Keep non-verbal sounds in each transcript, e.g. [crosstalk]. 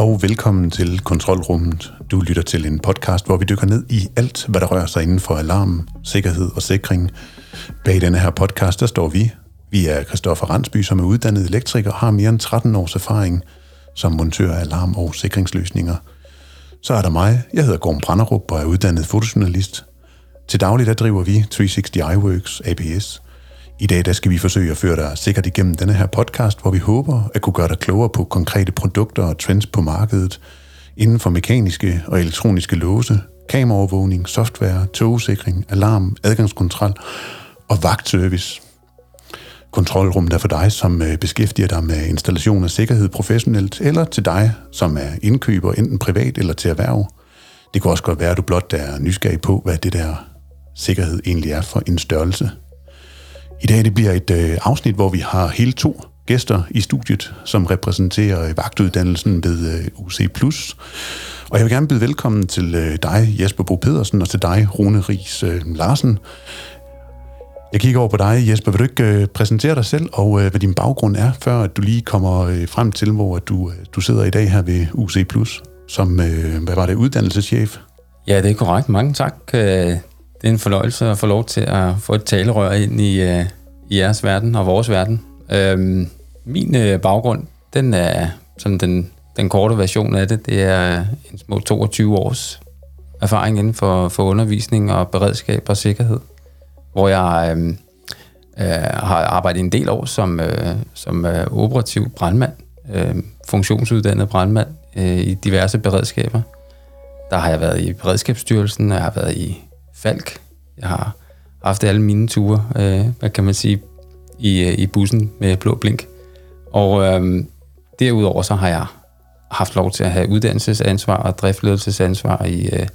og velkommen til Kontrolrummet. Du lytter til en podcast, hvor vi dykker ned i alt, hvad der rører sig inden for alarm, sikkerhed og sikring. Bag denne her podcast, der står vi. Vi er Christoffer Randsby, som er uddannet elektriker og har mere end 13 års erfaring som montør af alarm- og sikringsløsninger. Så er der mig. Jeg hedder Gorm Branderup og er uddannet fotojournalist. Til daglig der driver vi 360 iWorks APS – i dag der skal vi forsøge at føre dig sikkert igennem denne her podcast, hvor vi håber at kunne gøre dig klogere på konkrete produkter og trends på markedet inden for mekaniske og elektroniske låse, kameraovervågning, software, togsikring, alarm, adgangskontrol og vagtservice. Kontrolrummet er for dig, som øh, beskæftiger dig med installation af sikkerhed professionelt, eller til dig, som er indkøber enten privat eller til erhverv. Det kan også godt være, at du blot er nysgerrig på, hvad det der sikkerhed egentlig er for en størrelse. I dag det bliver et øh, afsnit, hvor vi har hele to gæster i studiet, som repræsenterer øh, vagtuddannelsen ved øh, UC+. Og jeg vil gerne byde velkommen til øh, dig, Jesper Bo Pedersen, og til dig, Rune Ries øh, Larsen. Jeg kigger over på dig, Jesper. Vil du ikke øh, præsentere dig selv, og øh, hvad din baggrund er, før at du lige kommer øh, frem til, hvor at du, øh, du sidder i dag her ved UC+, som, øh, hvad var det, uddannelseschef? Ja, det er korrekt. Mange tak. Øh, det er en fornøjelse at få lov til at få et talerør ind i, øh, i jeres verden og vores verden. Øhm, min øh, baggrund, den er sådan den, den korte version af det. Det er øh, en små 22 års erfaring inden for, for undervisning og beredskab og sikkerhed, hvor jeg uh, øh, har arbejdet en del år som, øh, som øh, operativ brandmand, øh, funktionsuddannet brandmand øh, i diverse beredskaber. Der har jeg været i Beredskabsstyrelsen, og jeg har været i Falk. Jeg har haft alle mine ture, øh, hvad kan man sige, i, øh, i bussen med blå blink. Og øh, derudover så har jeg haft lov til at have uddannelsesansvar og driftledelsesansvar i, øh,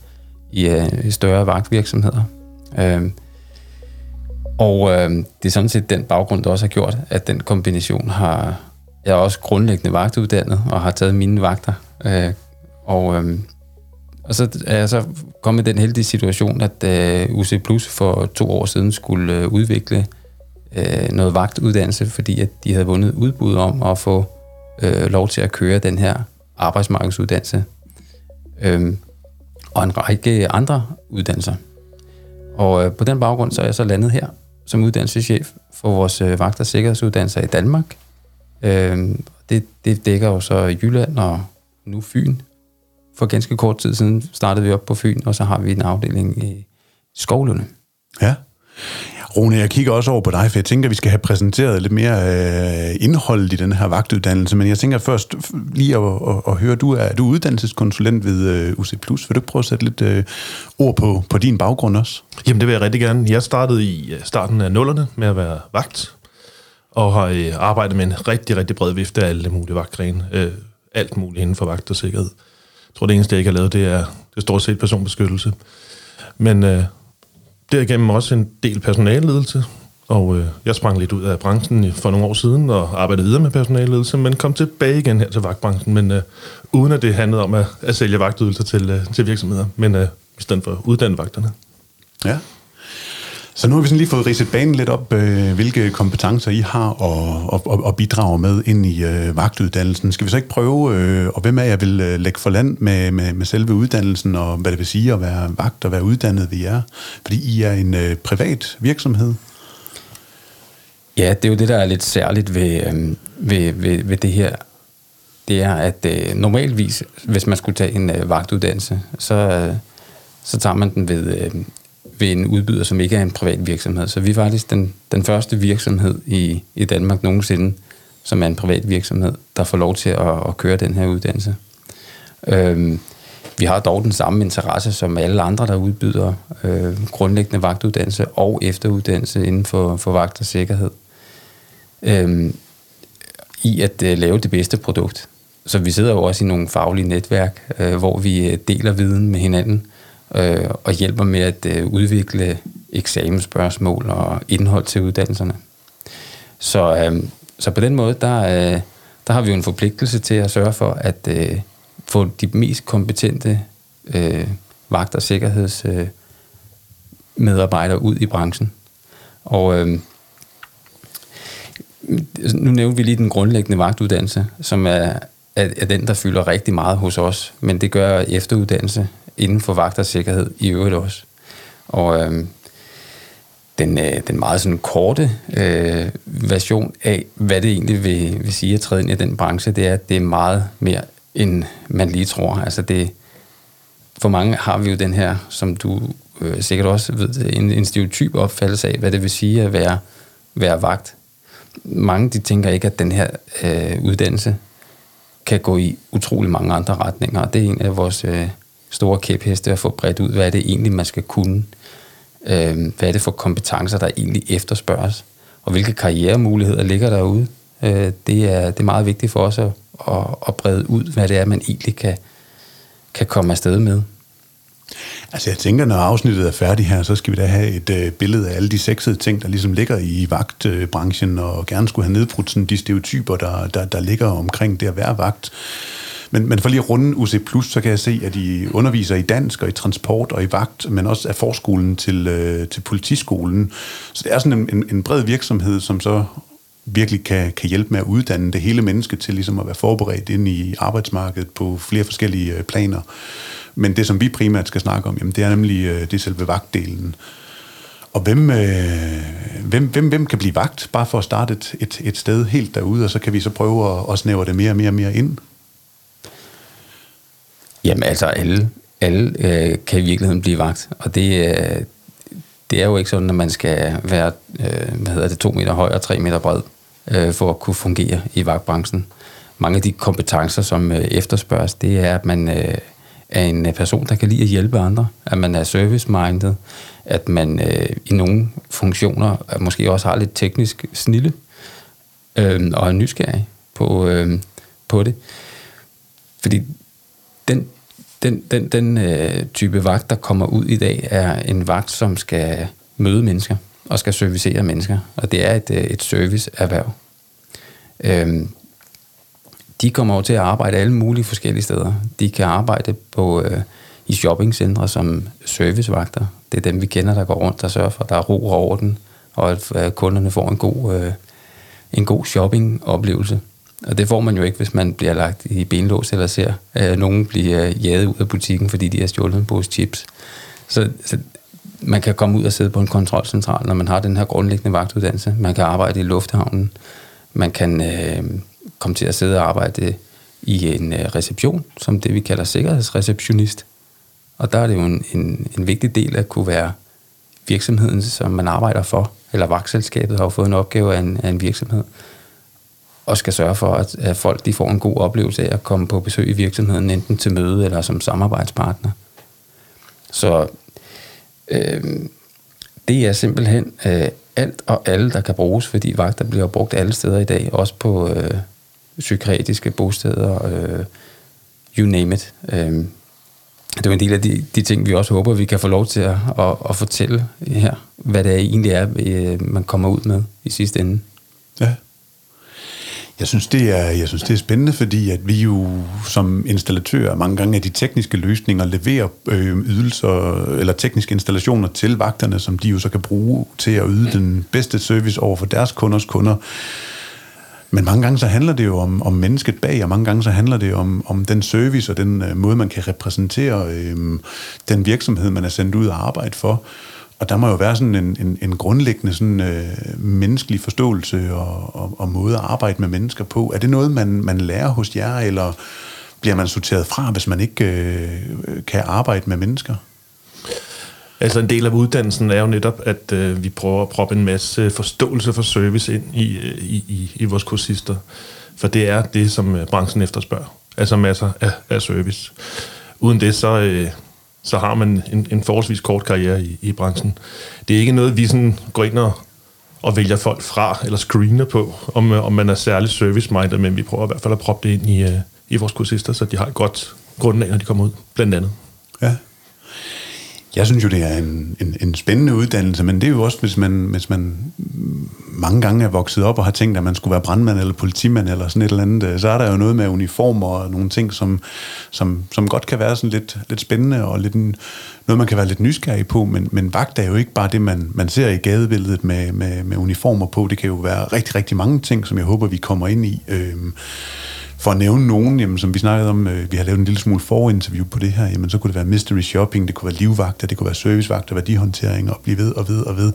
i øh, større vagtvirksomheder. Øh, og øh, det er sådan set den baggrund, der også har gjort, at den kombination har... Jeg er også grundlæggende vagtuddannet og har taget mine vagter. Øh, og øh, og så er jeg så kommet i den heldige situation, at øh, UC Plus for to år siden skulle øh, udvikle øh, noget vagtuddannelse, fordi at de havde vundet udbud om at få øh, lov til at køre den her arbejdsmarkedsuddannelse. Øhm, og en række andre uddannelser. Og øh, på den baggrund så er jeg så landet her som uddannelseschef for vores øh, vagt- og sikkerhedsuddannelser i Danmark. Uh, det, det dækker jo så Jylland og nu Fyn for ganske kort tid siden startede vi op på Fyn, og så har vi en afdeling i Skovlunde. Ja. Rune, jeg kigger også over på dig, for jeg tænker, at vi skal have præsenteret lidt mere øh, indhold i den her vagtuddannelse, men jeg tænker først lige at, at, at høre, du er, du er uddannelseskonsulent ved øh, UC+. Vil du ikke prøve at sætte lidt øh, ord på, på din baggrund også? Jamen, det vil jeg rigtig gerne. Jeg startede i øh, starten af nullerne med at være vagt, og har øh, arbejdet med en rigtig, rigtig bred vifte af alle mulige vagtgrene. Øh, alt muligt inden for vagt og sikkerhed. Jeg tror, det eneste, jeg ikke har lavet, det er, det er stort set personbeskyttelse. Men øh, derigennem også en del personalledelse, og øh, jeg sprang lidt ud af branchen for nogle år siden og arbejdede videre med personalledelse, men kom tilbage igen her til vagtbranchen, men øh, uden at det handlede om at, at sælge vagtydelser til, øh, til virksomheder, men øh, i stedet for uddanne vagterne. Ja. Så nu har vi sådan lige fået ridset banen lidt op, øh, hvilke kompetencer I har og, og, og bidrager med ind i øh, vagtuddannelsen. Skal vi så ikke prøve, øh, og hvem er jeg vil øh, lægge for land med, med, med selve uddannelsen, og hvad det vil sige at være vagt og være uddannet ved jer? Fordi I er en øh, privat virksomhed. Ja, det er jo det, der er lidt særligt ved, øh, ved, ved, ved det her. Det er, at øh, normalvis, hvis man skulle tage en øh, vagtuddannelse, så, øh, så tager man den ved, øh, ved en udbyder, som ikke er en privat virksomhed. Så vi er faktisk den, den første virksomhed i, i Danmark nogensinde, som er en privat virksomhed, der får lov til at, at køre den her uddannelse. Øhm, vi har dog den samme interesse som alle andre, der udbyder øh, grundlæggende vagtuddannelse og efteruddannelse inden for, for vagt og sikkerhed. Øhm, I at øh, lave det bedste produkt. Så vi sidder jo også i nogle faglige netværk, øh, hvor vi øh, deler viden med hinanden, øh, og hjælper med at øh, udvikle eksamensspørgsmål og indhold til uddannelserne. Så, øh, så på den måde, der, øh, der har vi jo en forpligtelse til at sørge for at øh, få de mest kompetente øh, vagt- og sikkerhedsmedarbejdere øh, medarbejdere ud i branchen. Og øh, nu nævnte vi lige den grundlæggende vagtuddannelse, som er, er, er den, der fylder rigtig meget hos os, men det gør efteruddannelse inden for vagt og sikkerhed i øvrigt også. Og øh, den, øh, den meget sådan korte øh, version af, hvad det egentlig vil, vil sige at træde ind i den branche, det er, at det er meget mere, end man lige tror. Altså det, for mange har vi jo den her, som du øh, sikkert også ved, en, en stereotyp opfattelse af, hvad det vil sige at være, være vagt. Mange de tænker ikke, at den her øh, uddannelse kan gå i utrolig mange andre retninger, og det er en af vores øh, store kæpheste at få bredt ud, hvad er det egentlig, man skal kunne. Øh, hvad er det for kompetencer, der egentlig efterspørges, og hvilke karrieremuligheder ligger derude. Øh, det, er, det er meget vigtigt for os at, at, at brede ud, hvad det er, man egentlig kan, kan komme afsted med. Altså jeg tænker, når afsnittet er færdigt her, så skal vi da have et øh, billede af alle de sexede ting, der ligesom ligger i vagtbranchen, og gerne skulle have nedbrudt sådan de stereotyper, der, der, der ligger omkring det at være vagt. Men, men for lige at runde UC+, så kan jeg se, at de underviser i dansk og i transport og i vagt, men også af forskolen til, øh, til politiskolen. Så det er sådan en, en, en bred virksomhed, som så virkelig kan, kan hjælpe med at uddanne det hele menneske til ligesom at være forberedt ind i arbejdsmarkedet på flere forskellige øh, planer. Men det, som vi primært skal snakke om, jamen, det er nemlig øh, det er selve vagtdelen. Og hvem, øh, hvem, hvem, hvem kan blive vagt, bare for at starte et, et, et sted helt derude, og så kan vi så prøve at, at snævre det mere og mere og mere ind? Jamen altså, alle, alle øh, kan i virkeligheden blive vagt, og det, øh, det er jo ikke sådan, at man skal være øh, hvad hedder det, to meter høj og tre meter bred øh, for at kunne fungere i vagtbranchen. Mange af de kompetencer, som øh, efterspørges, det er, at man øh, er en person, der kan lide at hjælpe andre, at man er service-minded, at man øh, i nogle funktioner øh, måske også har lidt teknisk snille øh, og er nysgerrig på, øh, på det. Fordi den, den, den øh, type vagt, der kommer ud i dag, er en vagt, som skal møde mennesker og skal servicere mennesker. Og det er et, øh, et serviceerhverv. Øhm, de kommer over til at arbejde alle mulige forskellige steder. De kan arbejde på øh, i shoppingcentre som servicevagter. Det er dem, vi kender, der går rundt og sørger for, at der er ro og orden, og at øh, kunderne får en god, øh, en god shoppingoplevelse. Og det får man jo ikke, hvis man bliver lagt i benlås eller ser øh, nogen blive øh, jaget ud af butikken, fordi de har stjålet en pose chips. Så, så man kan komme ud og sidde på en kontrolcentral, når man har den her grundlæggende vagtuddannelse. Man kan arbejde i lufthavnen. Man kan øh, komme til at sidde og arbejde i en øh, reception, som det vi kalder sikkerhedsreceptionist. Og der er det jo en, en, en vigtig del at kunne være virksomheden, som man arbejder for, eller vagtselskabet har jo fået en opgave af en, af en virksomhed, og skal sørge for, at, at folk de får en god oplevelse af at komme på besøg i virksomheden, enten til møde eller som samarbejdspartner. Så øh, det er simpelthen øh, alt og alle, der kan bruges, fordi vagter bliver brugt alle steder i dag, også på øh, psykiatriske bosteder, øh, you name it. Øh, det er en del af de, de ting, vi også håber, vi kan få lov til at, at, at fortælle her, hvad det egentlig er, øh, man kommer ud med i sidste ende. Ja. Jeg synes, det er, jeg synes, det er spændende, fordi at vi jo som installatører mange gange af de tekniske løsninger leverer øh, ydelser eller tekniske installationer til vagterne, som de jo så kan bruge til at yde den bedste service over for deres kunders kunder. Men mange gange så handler det jo om, om mennesket bag, og mange gange så handler det om, om den service og den øh, måde, man kan repræsentere øh, den virksomhed, man er sendt ud og arbejde for. Og der må jo være sådan en, en, en grundlæggende sådan, øh, menneskelig forståelse og, og, og måde at arbejde med mennesker på. Er det noget, man, man lærer hos jer, eller bliver man sorteret fra, hvis man ikke øh, kan arbejde med mennesker? Altså en del af uddannelsen er jo netop, at øh, vi prøver at proppe en masse forståelse for service ind i, øh, i, i, i vores kursister. For det er det, som øh, branchen efterspørger. Altså masser af, af service. Uden det, så, øh, så har man en, en forholdsvis kort karriere i, i branchen. Det er ikke noget, vi sådan går ind og, og vælger folk fra, eller screener på, om, øh, om man er særlig service-minded, men vi prøver i hvert fald at proppe det ind i, øh, i vores kursister, så de har et godt grundlag, når de kommer ud, blandt andet. Ja. Jeg synes jo, det er en, en, en spændende uddannelse, men det er jo også, hvis man, hvis man mange gange er vokset op og har tænkt, at man skulle være brandmand eller politimand eller sådan et eller andet, øh, så er der jo noget med uniformer og nogle ting, som, som, som godt kan være sådan lidt, lidt spændende og lidt, noget, man kan være lidt nysgerrig på, men, men vagt er jo ikke bare det, man, man ser i gadebilledet med, med, med uniformer på. Det kan jo være rigtig, rigtig mange ting, som jeg håber, vi kommer ind i. Øh, for at nævne nogen, jamen, som vi snakkede om, øh, vi har lavet en lille smule forinterview på det her, jamen, så kunne det være mystery shopping, det kunne være livvagter, det kunne være servicevagter, værdihåndtering og blive ved og ved og ved.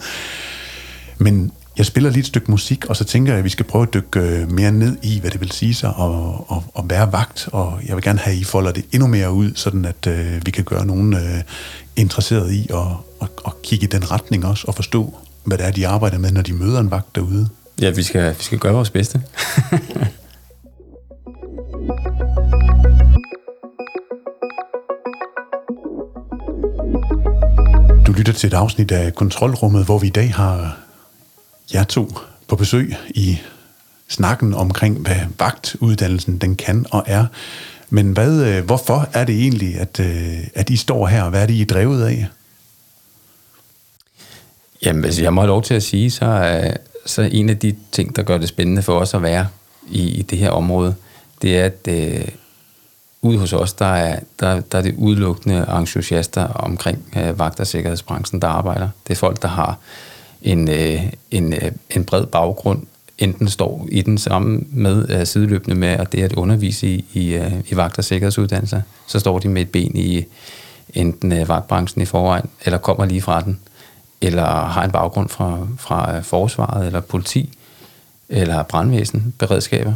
Men jeg spiller lige et stykke musik, og så tænker jeg, at vi skal prøve at dykke øh, mere ned i, hvad det vil sige sig at, at, at være vagt, og jeg vil gerne have, at I folder det endnu mere ud, sådan at øh, vi kan gøre nogen øh, interesseret i at, at, at kigge i den retning også, og forstå, hvad det er, de arbejder med, når de møder en vagt derude. Ja, vi skal, vi skal gøre vores bedste. [laughs] Du lytter til et afsnit af Kontrolrummet, hvor vi i dag har jer to på besøg i snakken omkring, hvad vagtuddannelsen den kan og er. Men hvad, øh, hvorfor er det egentlig, at, øh, at I står her, og hvad er det, I er drevet af? Jamen, hvis jeg må have lov til at sige, så er, så en af de ting, der gør det spændende for os at være i, i det her område, det er, at øh, ude hos os, der er, der, der er det udelukkende entusiaster omkring øh, vagt- og sikkerhedsbranchen, der arbejder. Det er folk, der har en, øh, en, øh, en bred baggrund, enten står i den samme med øh, sideløbende med, at det er at undervise i, i, øh, i vagt- og sikkerhedsuddannelser, så står de med et ben i enten øh, vagtbranchen i forvejen, eller kommer lige fra den, eller har en baggrund fra, fra øh, forsvaret, eller politi, eller brandvæsen, beredskaber.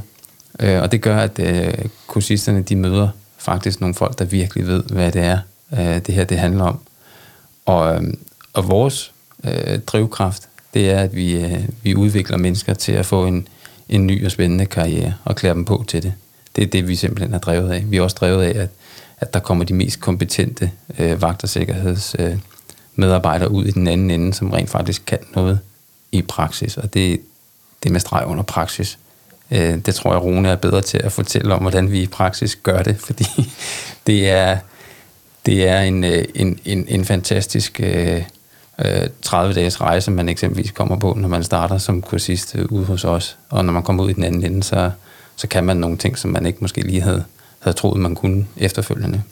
Øh, og det gør, at øh, kursisterne, de møder faktisk nogle folk, der virkelig ved, hvad det er, øh, det her det handler om. Og, øh, og vores øh, drivkraft, det er, at vi, øh, vi udvikler mennesker til at få en, en ny og spændende karriere, og klæder dem på til det. Det er det, vi simpelthen er drevet af. Vi er også drevet af, at, at der kommer de mest kompetente øh, vagt- og sikkerhedsmedarbejdere øh, medarbejdere ud i den anden ende, som rent faktisk kan noget i praksis. Og det, det med streg under praksis, øh, det tror jeg, Rune er bedre til at fortælle om, hvordan vi i praksis gør det, fordi [laughs] det er, det er en, øh, en, en, en fantastisk øh, øh 30-dages rejse, man eksempelvis kommer på, når man starter som kursist øh, ude hos os. Og når man kommer ud i den anden ende, så, så kan man nogle ting, som man ikke måske lige havde, havde troet, man kunne efterfølgende.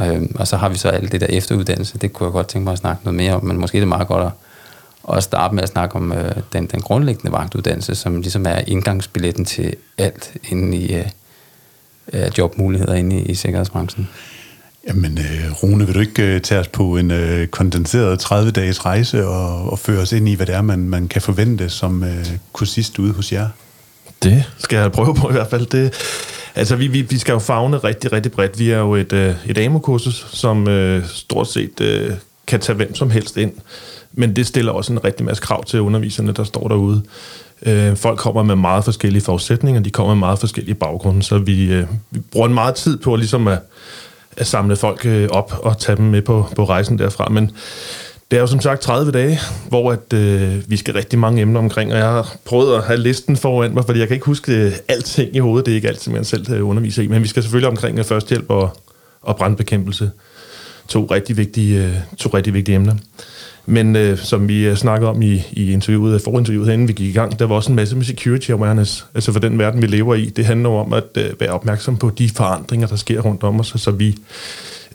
Øh, og så har vi så alt det der efteruddannelse, det kunne jeg godt tænke mig at snakke noget mere om, men måske er det meget godt at, at starte med at snakke om øh, den, den grundlæggende vagtuddannelse, som ligesom er indgangsbilletten til alt inde i øh, jobmuligheder inde i, i sikkerhedsbranchen. Jamen, øh, Rune, vil du ikke øh, tage os på en øh, kondenseret 30-dages rejse og, og føre os ind i, hvad det er, man, man kan forvente som øh, kursist ude hos jer? Det skal jeg prøve på i hvert fald. Det, altså, vi, vi, vi skal jo fagne rigtig, rigtig bredt. Vi er jo et, øh, et AMO-kursus, som øh, stort set øh, kan tage hvem som helst ind. Men det stiller også en rigtig masse krav til underviserne, der står derude. Øh, folk kommer med meget forskellige forudsætninger, de kommer med meget forskellige baggrunde, så vi, øh, vi bruger en meget tid på ligesom at, at samle folk øh, op og tage dem med på, på rejsen derfra. Men det er jo som sagt 30 dage, hvor at, øh, vi skal rigtig mange emner omkring, og jeg har prøvet at have listen foran mig, fordi jeg kan ikke huske øh, alting i hovedet. Det er ikke alt, som jeg selv øh, underviser i, men vi skal selvfølgelig omkring øh, førstehjælp og, og brandbekæmpelse. To rigtig vigtige, øh, to rigtig vigtige emner. Men øh, som vi øh, snakkede om i, i interviewet, øh, forinterviewet, inden vi gik i gang, der var også en masse med security awareness. Altså for den verden, vi lever i, det handler om at øh, være opmærksom på de forandringer, der sker rundt om os, så vi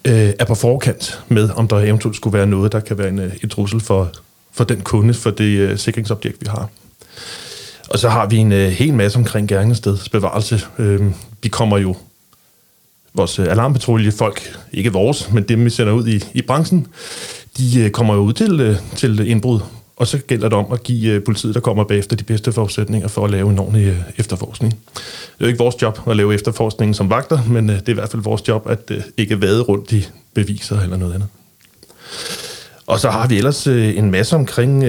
øh, er på forkant med, om der eventuelt skulle være noget, der kan være en, øh, en trussel for, for den kunde, for det øh, sikringsobjekt, vi har. Og så har vi en øh, hel masse omkring gerningssteds bevarelse. Øh, vi kommer jo vores alarmpatrulje, folk, ikke vores, men dem, vi sender ud i, i branchen, de øh, kommer jo ud til, øh, til indbrud, og så gælder det om at give øh, politiet, der kommer bagefter, de bedste forudsætninger for at lave en ordentlig efterforskning. Det er jo ikke vores job at lave efterforskningen som vagter, men det er i hvert fald vores job at ikke vade rundt i beviser eller noget andet. Og så har vi ellers en masse omkring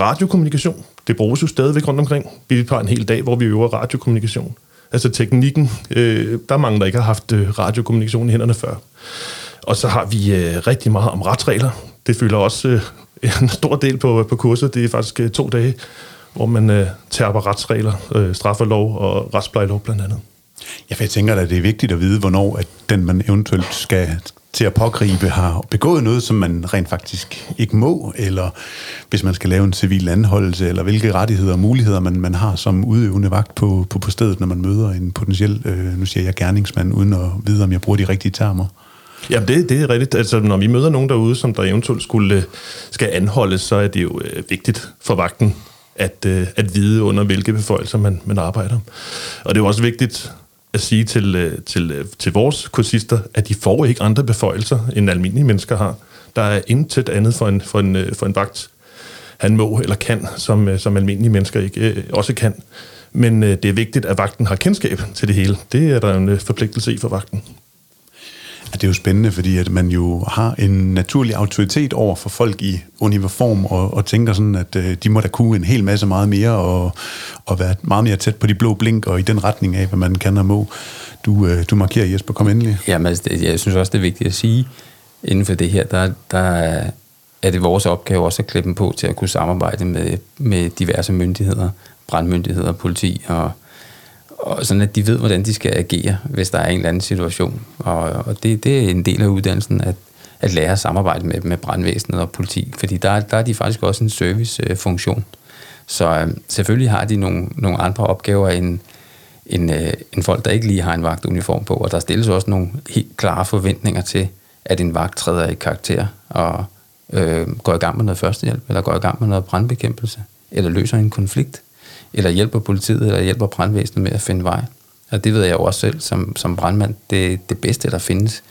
radiokommunikation. Det bruges jo stadigvæk rundt omkring. Vi har en hel dag, hvor vi øver radiokommunikation. Altså teknikken, øh, der er mange, der ikke har haft radiokommunikation i hænderne før. Og så har vi øh, rigtig meget om retsregler. Det fylder også øh, [laughs] en stor del på, øh, på kurset. Det er faktisk øh, to dage, hvor man øh, tager på retsregler, øh, straffelov og retsplejelov blandt andet. Ja, for jeg tænker at det er vigtigt at vide, hvornår at den, man eventuelt skal til at pågribe, har begået noget, som man rent faktisk ikke må, eller hvis man skal lave en civil anholdelse, eller hvilke rettigheder og muligheder man, man har som udøvende vagt på, på, på stedet, når man møder en potentiel, øh, nu siger jeg gerningsmand, uden at vide, om jeg bruger de rigtige termer. Jamen, det, det er rigtigt. Altså, når vi møder nogen derude, som der eventuelt skulle, skal anholdes, så er det jo øh, vigtigt for vagten at, øh, at vide under hvilke beføjelser man, man arbejder. Og det er også vigtigt at sige til, øh, til, øh, til vores kursister, at de får ikke andre beføjelser, end almindelige mennesker har. Der er intet andet for en, for en, øh, for en vagt, han må eller kan, som, øh, som almindelige mennesker ikke øh, også kan. Men øh, det er vigtigt, at vagten har kendskab til det hele. Det er der en øh, forpligtelse i for vagten. Det er jo spændende, fordi at man jo har en naturlig autoritet over for folk i uniform, og, og tænker sådan, at øh, de må da kunne en hel masse meget mere, og, og være meget mere tæt på de blå blink, og i den retning af, hvad man kan og må. Du, øh, du markerer, Jesper, kom endelig. Jamen, altså, jeg synes også, det er vigtigt at sige, inden for det her, der, der er det vores opgave også at klippe dem på til at kunne samarbejde med, med diverse myndigheder, brandmyndigheder, politi og og sådan at de ved, hvordan de skal agere, hvis der er en eller anden situation. Og, og det, det er en del af uddannelsen, at, at lære at samarbejde med, med brandvæsenet og politi, fordi der, der er de faktisk også en servicefunktion. Så øh, selvfølgelig har de nogle, nogle andre opgaver end, end, øh, end folk, der ikke lige har en vagtuniform på, og der stilles også nogle helt klare forventninger til, at en vagt træder i karakter og øh, går i gang med noget førstehjælp, eller går i gang med noget brandbekæmpelse, eller løser en konflikt eller hjælper politiet, eller hjælper brandvæsenet med at finde vej. Og det ved jeg jo også selv som, som brandmand. Det, det bedste, der findes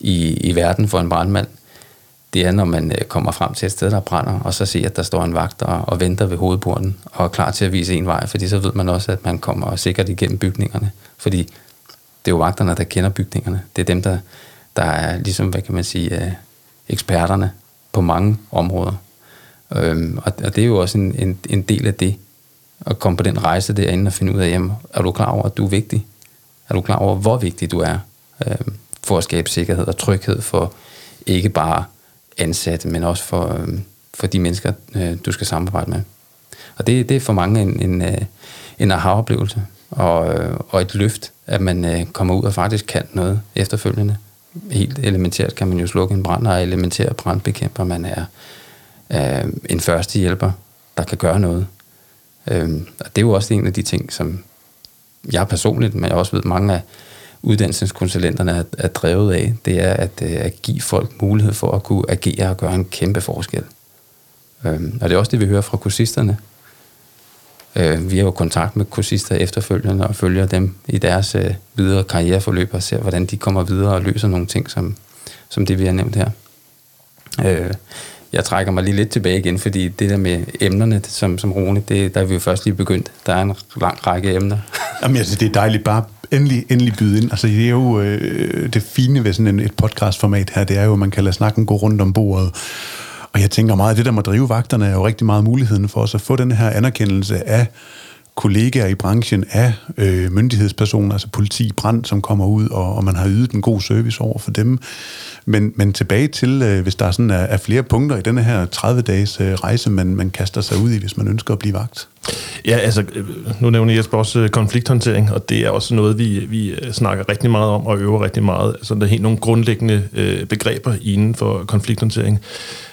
i, i verden for en brandmand, det er, når man øh, kommer frem til et sted, der brænder, og så ser, at der står en vagt og, og venter ved hovedporten, og er klar til at vise en vej, fordi så ved man også, at man kommer sikkert igennem bygningerne. Fordi det er jo vagterne, der kender bygningerne. Det er dem, der, der er ligesom, hvad kan man sige, øh, eksperterne på mange områder. Øhm, og, og det er jo også en, en, en del af det, at komme på den rejse derinde og finde ud af, jamen, er du klar over, at du er vigtig? Er du klar over, hvor vigtig du er øh, for at skabe sikkerhed og tryghed for ikke bare ansatte, men også for, øh, for de mennesker, øh, du skal samarbejde med? Og det, det er for mange en, en, øh, en aha-oplevelse og, øh, og et løft, at man øh, kommer ud og faktisk kan noget efterfølgende. Helt elementært kan man jo slukke en brand, og elementært brandbekæmper. Man er øh, en første hjælper, der kan gøre noget Øhm, og det er jo også en af de ting, som jeg personligt, men jeg også ved, mange af uddannelseskonsulenterne er, er drevet af, det er at, øh, at give folk mulighed for at kunne agere og gøre en kæmpe forskel. Øhm, og det er også det, vi hører fra kursisterne. Øh, vi har jo kontakt med kursister efterfølgende og følger dem i deres øh, videre karriereforløb og ser, hvordan de kommer videre og løser nogle ting, som, som det, vi har nævnt her. Øh, jeg trækker mig lige lidt tilbage igen, fordi det der med emnerne, som, som Rune, det, der er vi jo først lige begyndt. Der er en lang række emner. [laughs] Jamen, altså, det er dejligt bare endelig, endelig byde ind. Altså, det er jo øh, det fine ved sådan en, et podcastformat her, det er jo, at man kan lade snakken gå rundt om bordet. Og jeg tænker meget, at det der må drive vagterne er jo rigtig meget muligheden for os at få den her anerkendelse af kollegaer i branchen af øh, myndighedspersoner, altså politi, brand, som kommer ud, og, og man har ydet en god service over for dem. Men, men tilbage til, øh, hvis der sådan er, er flere punkter i denne her 30-dages øh, rejse, man, man kaster sig ud i, hvis man ønsker at blive vagt. Ja, altså, øh, nu nævner Jesper også øh, konflikthåndtering, og det er også noget, vi, vi øh, snakker rigtig meget om og øver rigtig meget. Altså, der er helt nogle grundlæggende øh, begreber inden for konflikthåndtering.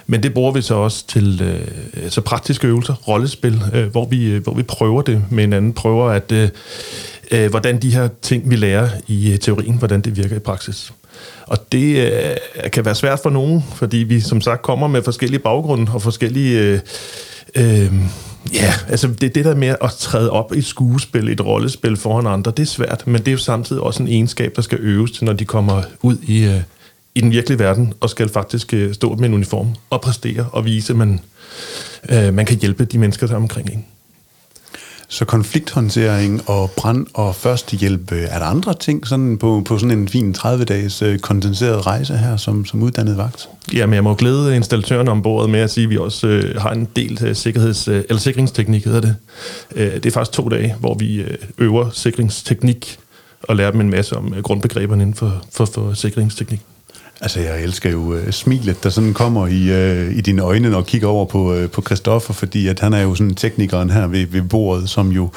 Men det bruger vi så også til øh, så praktiske øvelser, rollespil, øh, hvor, vi, hvor vi prøver det med hinanden, prøver at, øh, hvordan de her ting, vi lærer i teorien, hvordan det virker i praksis. Og det øh, kan være svært for nogen, fordi vi som sagt kommer med forskellige baggrunde og forskellige... Øh, øh, ja, altså det, det der med at træde op i et skuespil, et rollespil foran andre, det er svært, men det er jo samtidig også en egenskab, der skal øves til, når de kommer ud i, øh, i den virkelige verden og skal faktisk øh, stå med en uniform og præstere og vise, at man, øh, man kan hjælpe de mennesker, der er omkring en. Så konflikthåndtering og brand og førstehjælp, øh, er der andre ting sådan på, på sådan en fin 30-dages øh, kondenseret rejse her som, som uddannet vagt? Jamen, jeg må glæde installatøren om bordet med at sige, at vi også øh, har en del øh, sikkerheds, øh, eller sikringsteknik, hedder det. Øh, det er faktisk to dage, hvor vi øh, øver sikringsteknik og lærer dem en masse om øh, grundbegreberne inden for, for, for sikringsteknik. Altså, jeg elsker jo uh, smilet, der sådan kommer i, uh, i dine øjne, når du kigger over på, uh, på Christoffer, fordi at han er jo sådan teknikeren her ved, ved bordet, som jo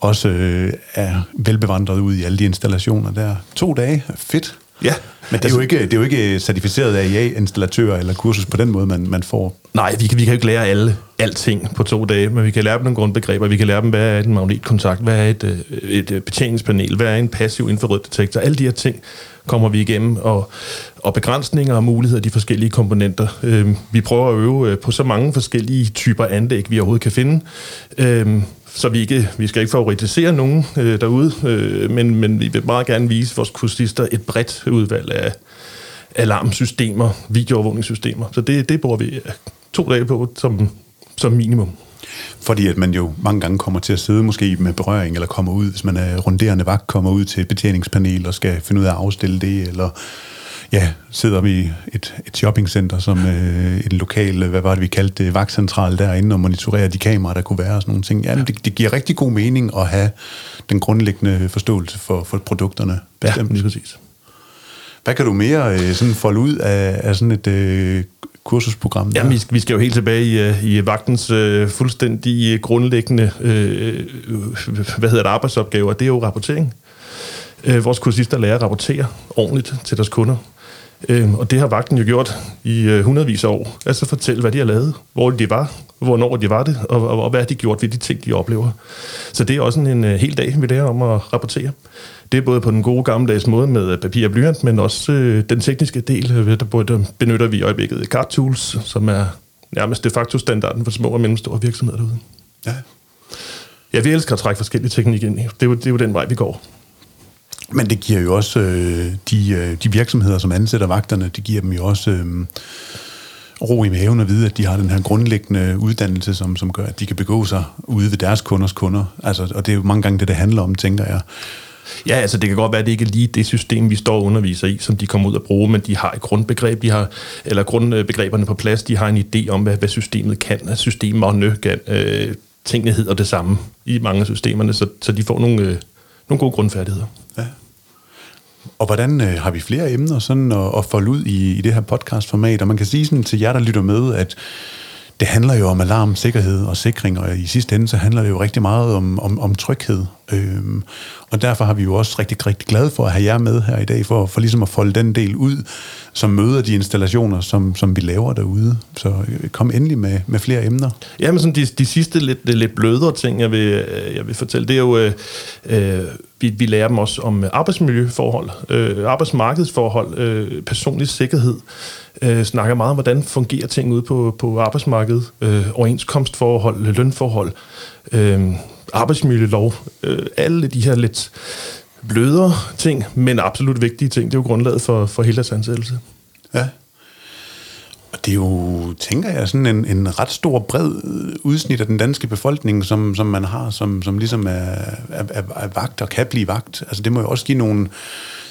også uh, er velbevandret ud i alle de installationer der. To dage, fedt. Ja. Men det er, jo ikke, det er jo ikke certificeret AIA-installatører eller kursus på den måde, man, man får. Nej, vi kan, vi kan jo ikke lære alle alting på to dage, men vi kan lære dem nogle grundbegreber. Vi kan lære dem, hvad er en magnetkontakt, hvad er et, øh, et, et betjeningspanel, hvad er en passiv infrarødt Alle de her ting kommer vi igennem, og, og begrænsninger og muligheder af de forskellige komponenter. Øh, vi prøver at øve øh, på så mange forskellige typer anlæg, vi overhovedet kan finde. Øh, så vi, ikke, vi skal ikke favoritisere nogen øh, derude, øh, men, men vi vil meget gerne vise vores kursister et bredt udvalg af alarmsystemer, videoovervågningssystemer. Så det, det bruger vi øh, to dage på som, som minimum. Fordi at man jo mange gange kommer til at sidde måske med berøring, eller kommer ud, hvis man er runderende vagt, kommer ud til et betjeningspanel og skal finde ud af at afstille det, eller ja, sidder vi i et, et shoppingcenter som øh, en lokal, hvad var det, vi kaldte det, vagtcentral derinde, og monitorerer de kameraer, der kunne være og sådan nogle ting. Ja, det, det giver rigtig god mening at have den grundlæggende forståelse for, for produkterne. Bestemt. Ja, lige præcis. Hvad kan du mere øh, sådan folde ud af, af sådan et øh, kursusprogram? Der? Jamen, vi skal, vi skal jo helt tilbage i, øh, i vagtens øh, fuldstændig grundlæggende øh, hvad hedder det, arbejdsopgaver. Det er jo rapportering. Øh, vores kursister lærer at rapportere ordentligt til deres kunder. Øh, og det har vagten jo gjort i øh, hundredvis af år. Altså fortælle, hvad de har lavet, hvor de var, hvornår de var det, og, og, og hvad de gjort ved de ting, de oplever. Så det er også en, en øh, hel dag, vi lærer om at rapportere. Det er både på den gode gammeldags måde med papir og blyant, men også øh, den tekniske del, øh, der både benytter vi i øjeblikket CAD Tools, som er nærmest de facto standarden for små og mellemstore virksomheder derude. Ja. Ja, vi elsker at trække forskellige teknikker ind. Det er jo, det er jo den vej, vi går. Men det giver jo også øh, de, øh, de virksomheder, som ansætter vagterne, det giver dem jo også øh, ro i maven at vide, at de har den her grundlæggende uddannelse, som, som gør, at de kan begå sig ude ved deres kunders kunder. Altså, og det er jo mange gange det, det handler om, tænker jeg. Ja, altså det kan godt være, at det ikke er lige det system, vi står og underviser i, som de kommer ud og bruge, men de har et grundbegreb, de har, eller grundbegreberne på plads, de har en idé om, hvad, hvad systemet kan, at systemerne kan, øh, tingene hedder det samme i mange af systemerne, så, så de får nogle, øh, nogle gode grundfærdigheder. Ja. Og hvordan øh, har vi flere emner sådan at, at folde ud i, i det her podcastformat? Og man kan sige sådan til jer, der lytter med, at det handler jo om alarm, sikkerhed og sikring, og i sidste ende så handler det jo rigtig meget om, om, om tryghed. Øhm, og derfor har vi jo også rigtig, rigtig glade for at have jer med her i dag, for, for ligesom at folde den del ud, som møder de installationer, som, som vi laver derude. Så øh, kom endelig med, med flere emner. Ja, men sådan de, de sidste lidt, lidt blødere ting, jeg vil, øh, jeg vil fortælle, det er jo, øh, øh, vi, vi lærer dem også om øh, arbejdsmiljøforhold, øh, arbejdsmarkedsforhold, øh, personlig sikkerhed, øh, snakker meget om, hvordan fungerer ting ude på, på arbejdsmarkedet, øh, overenskomstforhold, lønforhold, øh, arbejdsmiljølov, øh, alle de her lidt blødere ting, men absolut vigtige ting. Det er jo grundlaget for, for hele deres ansættelse. Ja. Og det er jo, tænker jeg, sådan en, en ret stor bred øh, udsnit af den danske befolkning, som, som man har, som, som ligesom er, er, er, er vagt og kan blive vagt. Altså det må jo også give nogle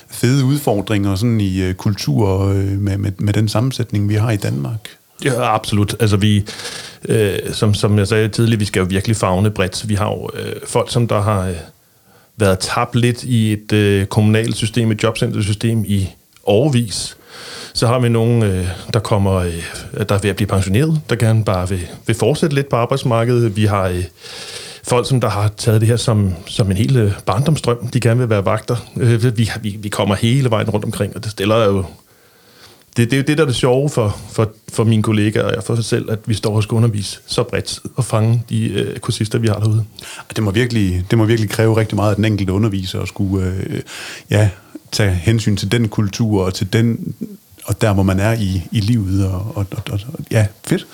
fede udfordringer sådan i uh, kultur uh, med, med, med den sammensætning, vi har i Danmark. Ja, absolut. Altså vi, øh, som, som jeg sagde tidligere, vi skal jo virkelig fagne bredt. Vi har jo øh, folk, som der har øh, været tabt lidt i et øh, kommunalt system, et jobcentersystem i overvis. Så har vi nogen, øh, der kommer, øh, der er ved at blive pensioneret, der gerne bare vil, vil fortsætte lidt på arbejdsmarkedet. Vi har øh, folk, som der har taget det her som, som en hel øh, barndomstrøm. De gerne vil være vagter. Øh, vi, vi, vi kommer hele vejen rundt omkring, og det stiller jo det, det er jo det, der er det sjove for, for, for mine kollegaer og for sig selv, at vi står og skal undervise så bredt og fange de øh, kursister, vi har derude. Det må, virkelig, det må virkelig kræve rigtig meget af den enkelte underviser at skulle øh, ja, tage hensyn til den kultur og til den og der, hvor man er i, i livet. Og, og, og, og, ja, fedt.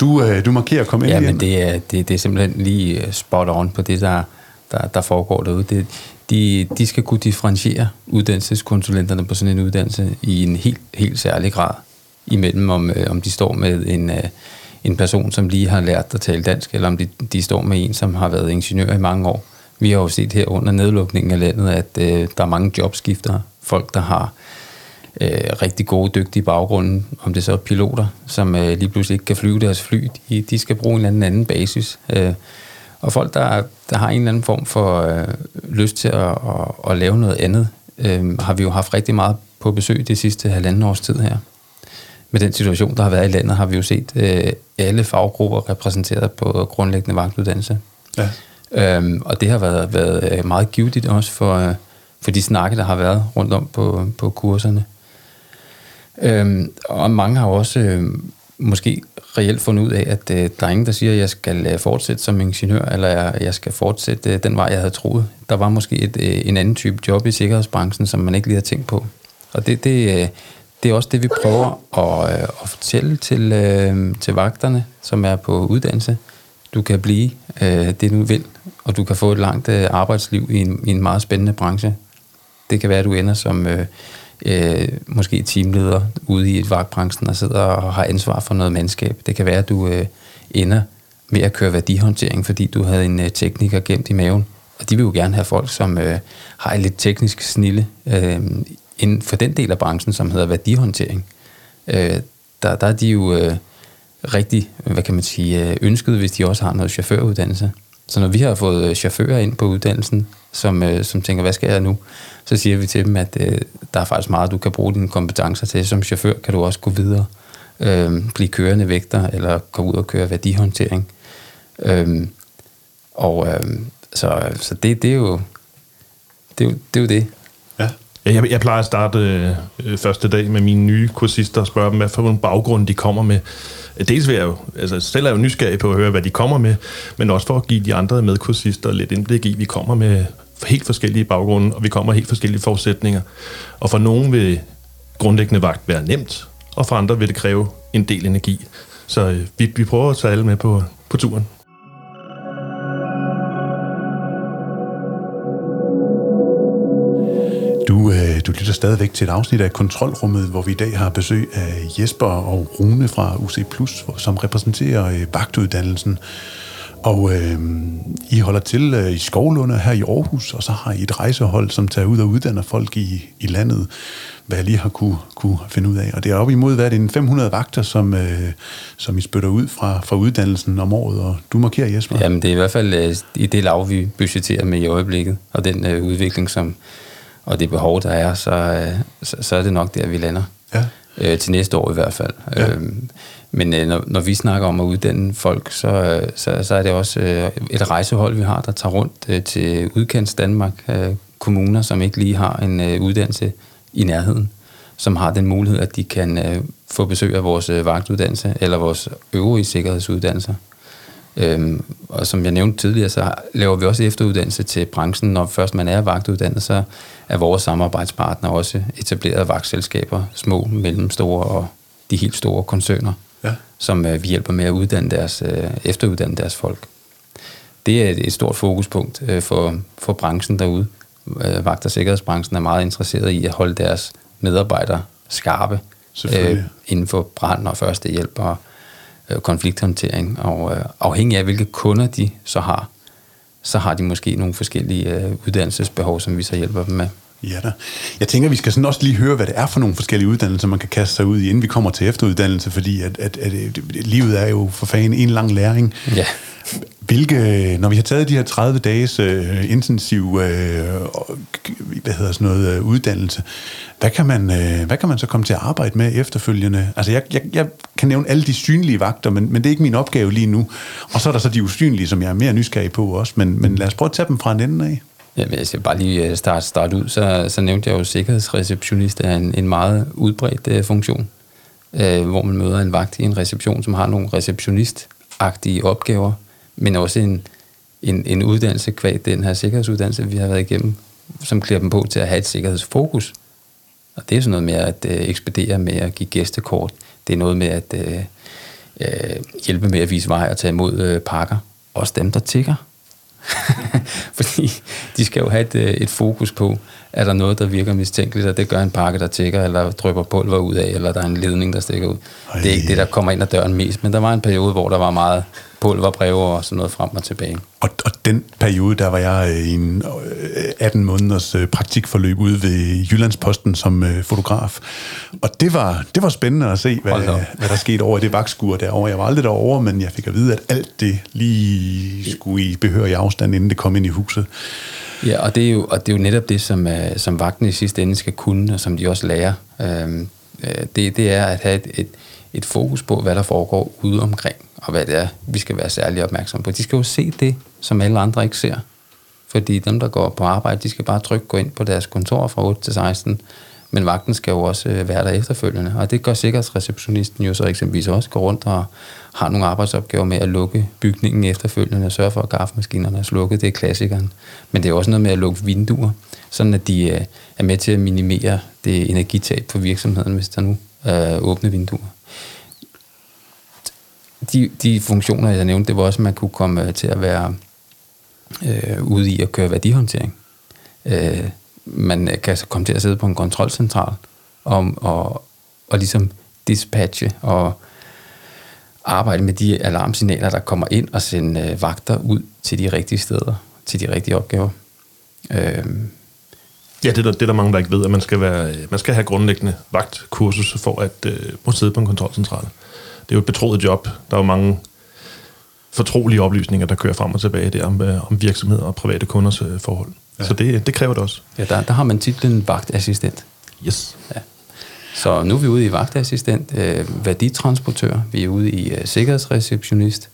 Du, øh, du markerer at komme ind Ja, men det er, det, det er simpelthen lige øh, spot on på det, der, der, der foregår derude. Det, de, de skal kunne differentiere uddannelseskonsulenterne på sådan en uddannelse i en helt, helt særlig grad imellem, om, øh, om de står med en, øh, en person, som lige har lært at tale dansk, eller om de, de står med en, som har været ingeniør i mange år. Vi har jo set her under nedlukningen af landet, at øh, der er mange jobskifter, folk, der har øh, rigtig gode, dygtige baggrunde, om det så er piloter, som øh, lige pludselig ikke kan flyve deres fly, de, de skal bruge en eller anden anden basis. Øh, og folk, der, der har en eller anden form for øh, lyst til at, at, at lave noget andet, øh, har vi jo haft rigtig meget på besøg det sidste halvanden års tid her. Med den situation, der har været i landet, har vi jo set øh, alle faggrupper repræsenteret på grundlæggende vagtuddannelse. Ja. Øhm, og det har været, været øh, meget givetigt også for, øh, for de snakke, der har været rundt om på, på kurserne. Øhm, og mange har også øh, måske reelt fundet ud af, at øh, der er ingen, der siger, at jeg skal øh, fortsætte som ingeniør, eller jeg, jeg skal fortsætte øh, den vej, jeg havde troet. Der var måske et, øh, en anden type job i sikkerhedsbranchen, som man ikke lige har tænkt på. Og det, det, øh, det er også det, vi prøver at, øh, at fortælle til, øh, til vagterne, som er på uddannelse. Du kan blive øh, det, du vil, og du kan få et langt øh, arbejdsliv i en, i en meget spændende branche. Det kan være, at du ender som øh, øh, måske teamleder ude i et vagtbranchen og sidder og har ansvar for noget mandskab. Det kan være, at du øh, ender med at køre værdihåndtering, fordi du havde en øh, tekniker gemt i maven. Og de vil jo gerne have folk, som øh, har et lidt teknisk snille øh, inden for den del af branchen, som hedder værdihåndtering. Øh, der, der er de jo øh, rigtig, hvad kan man sige, øh, ønsket, hvis de også har noget chaufføruddannelse. Så når vi har fået øh, chauffører ind på uddannelsen, som, øh, som tænker, hvad skal jeg nu? Så siger vi til dem, at øh, der er faktisk meget, du kan bruge dine kompetencer til. Som chauffør kan du også gå videre, øh, blive kørende vægter, eller gå ud og køre værdihåndtering. Øh, og øh, så, så det, det, er jo, det, er jo, det er jo det. Ja. Jeg, jeg plejer at starte øh, første dag med mine nye kursister og spørge dem, hvad for en baggrund de kommer med. Dels vil jeg jo, altså selv er jeg jo nysgerrig på at høre, hvad de kommer med, men også for at give de andre medkursister lidt indblik i, vi kommer med helt forskellige baggrunde, og vi kommer helt forskellige forudsætninger. Og for nogen vil grundlæggende vagt være nemt, og for andre vil det kræve en del energi. Så øh, vi, vi prøver at tage alle med på, på turen. Du, øh, du lytter stadigvæk til et afsnit af Kontrolrummet, hvor vi i dag har besøg af Jesper og Rune fra UC+, som repræsenterer øh, vagtuddannelsen. Og øh, I holder til øh, i Skovlunde her i Aarhus, og så har I et rejsehold, som tager ud og uddanner folk i, i landet, hvad jeg lige har kunne, kunne finde ud af. Og det er op imod, hvad er det, en 500 vagter, som, øh, som I spytter ud fra, fra uddannelsen om året, og du markerer, Jesper? Jamen, det er i hvert fald øh, i det lav, vi budgeterer med i øjeblikket, og den øh, udvikling, som, og det behov, der er, så, øh, så, så er det nok der, vi lander. Ja. Øh, til næste år i hvert fald. Ja. Øhm, men øh, når, når vi snakker om at uddanne folk, så, øh, så, så er det også øh, et rejsehold, vi har, der tager rundt øh, til udkants Danmark, øh, kommuner, som ikke lige har en øh, uddannelse i nærheden, som har den mulighed, at de kan øh, få besøg af vores øh, vagtuddannelse eller vores øvrige sikkerhedsuddannelser. Øhm, og som jeg nævnte tidligere, så laver vi også efteruddannelse til branchen. Når først man er vagtuddannet, så er vores samarbejdspartner også etablerede vagtselskaber, små, mellemstore og de helt store koncerner som øh, vi hjælper med at uddanne deres, øh, efteruddanne deres folk. Det er et, et stort fokuspunkt øh, for, for branchen derude. Øh, vagt- og sikkerhedsbranchen er meget interesseret i at holde deres medarbejdere skarpe øh, inden for brand og første hjælp og øh, konflikthåndtering. Og øh, afhængig af, hvilke kunder de så har, så har de måske nogle forskellige øh, uddannelsesbehov, som vi så hjælper dem med. Ja da. Jeg tænker, vi skal sådan også lige høre, hvad det er for nogle forskellige uddannelser, man kan kaste sig ud i, inden vi kommer til efteruddannelse, fordi at, at, at, at livet er jo for fanden en lang læring. Ja. Hvilke, når vi har taget de her 30 dages øh, intensiv øh, hvad hedder sådan noget, øh, uddannelse, hvad kan, man, øh, hvad kan man så komme til at arbejde med efterfølgende? Altså jeg, jeg, jeg kan nævne alle de synlige vagter, men, men det er ikke min opgave lige nu. Og så er der så de usynlige, som jeg er mere nysgerrig på også, men, men lad os prøve at tage dem fra en ende af. Ja, hvis altså, jeg bare lige øh, starte, starte ud, så, så nævnte jeg jo, at sikkerhedsreceptionist er en, en meget udbredt uh, funktion, uh, hvor man møder en vagt i en reception, som har nogle receptionistagtige opgaver, men også en, en, en uddannelse kvad den her sikkerhedsuddannelse, vi har været igennem, som klæder dem på til at have et sikkerhedsfokus. Og det er sådan noget med at uh, ekspedere med at give gæstekort. Det er noget med at uh, uh, hjælpe med at vise vej og tage imod uh, pakker. Også dem, der tigger [laughs] Fordi de skal jo have et, øh, et fokus på, er der noget, der virker mistænkeligt, og det gør en pakke, der tækker, eller drypper pulver ud af, eller der er en ledning, der stikker ud. Ej. Det er ikke det, der kommer ind ad døren mest, men der var en periode, hvor der var meget pulverbreve og sådan noget frem og tilbage. Og, og den periode, der var jeg øh, i en 18 øh, måneders hvad ude ved Jyllandsposten som fotograf. Og det var, det var spændende at se, hvad, hvad der skete over i det vagtskur derovre. Jeg var aldrig derovre, men jeg fik at vide, at alt det lige skulle i behørig afstand, inden det kom ind i huset. Ja, og det er jo, og det er jo netop det, som, øh, som vagten i sidste ende skal kunne, og som de også lærer. Øhm, øh, det, det er at have et, et, et fokus på, hvad der foregår ude omkring, og hvad det er, vi skal være særlig opmærksomme på. De skal jo se det, som alle andre ikke ser. Fordi dem, der går på arbejde, de skal bare trykke gå ind på deres kontor fra 8 til 16. Men vagten skal jo også øh, være der efterfølgende. Og det gør sikkerhedsreceptionisten jo så eksempelvis også, går rundt og har nogle arbejdsopgaver med at lukke bygningen efterfølgende og sørge for, at kaffemaskinerne er slukket. Det er klassikeren. Men det er også noget med at lukke vinduer, sådan at de øh, er med til at minimere det energitab på virksomheden, hvis der nu er åbne vinduer de, de funktioner, jeg nævnte, det var også, at man kunne komme til at være øh, ude i at køre værdihåndtering. Øh, man øh, kan altså komme til at sidde på en kontrolcentral og, og, og ligesom dispatche og arbejde med de alarmsignaler, der kommer ind og sende øh, vagter ud til de rigtige steder, til de rigtige opgaver. Øh, Ja, det er, der, det er der mange, der ikke ved, at man skal, være, øh, man skal have grundlæggende vagtkursus for at øh, må sidde på en kontrolcentral det er jo et betroet job. Der er jo mange fortrolige oplysninger, der kører frem og tilbage der om, øh, om virksomheder og private kunders øh, forhold. Ja. Så det, det kræver det også. Ja, der, der har man titlen vagtassistent. Yes. Ja. Så nu er vi ude i vagtassistent, øh, værditransportør, vi er ude i øh, sikkerhedsreceptionist,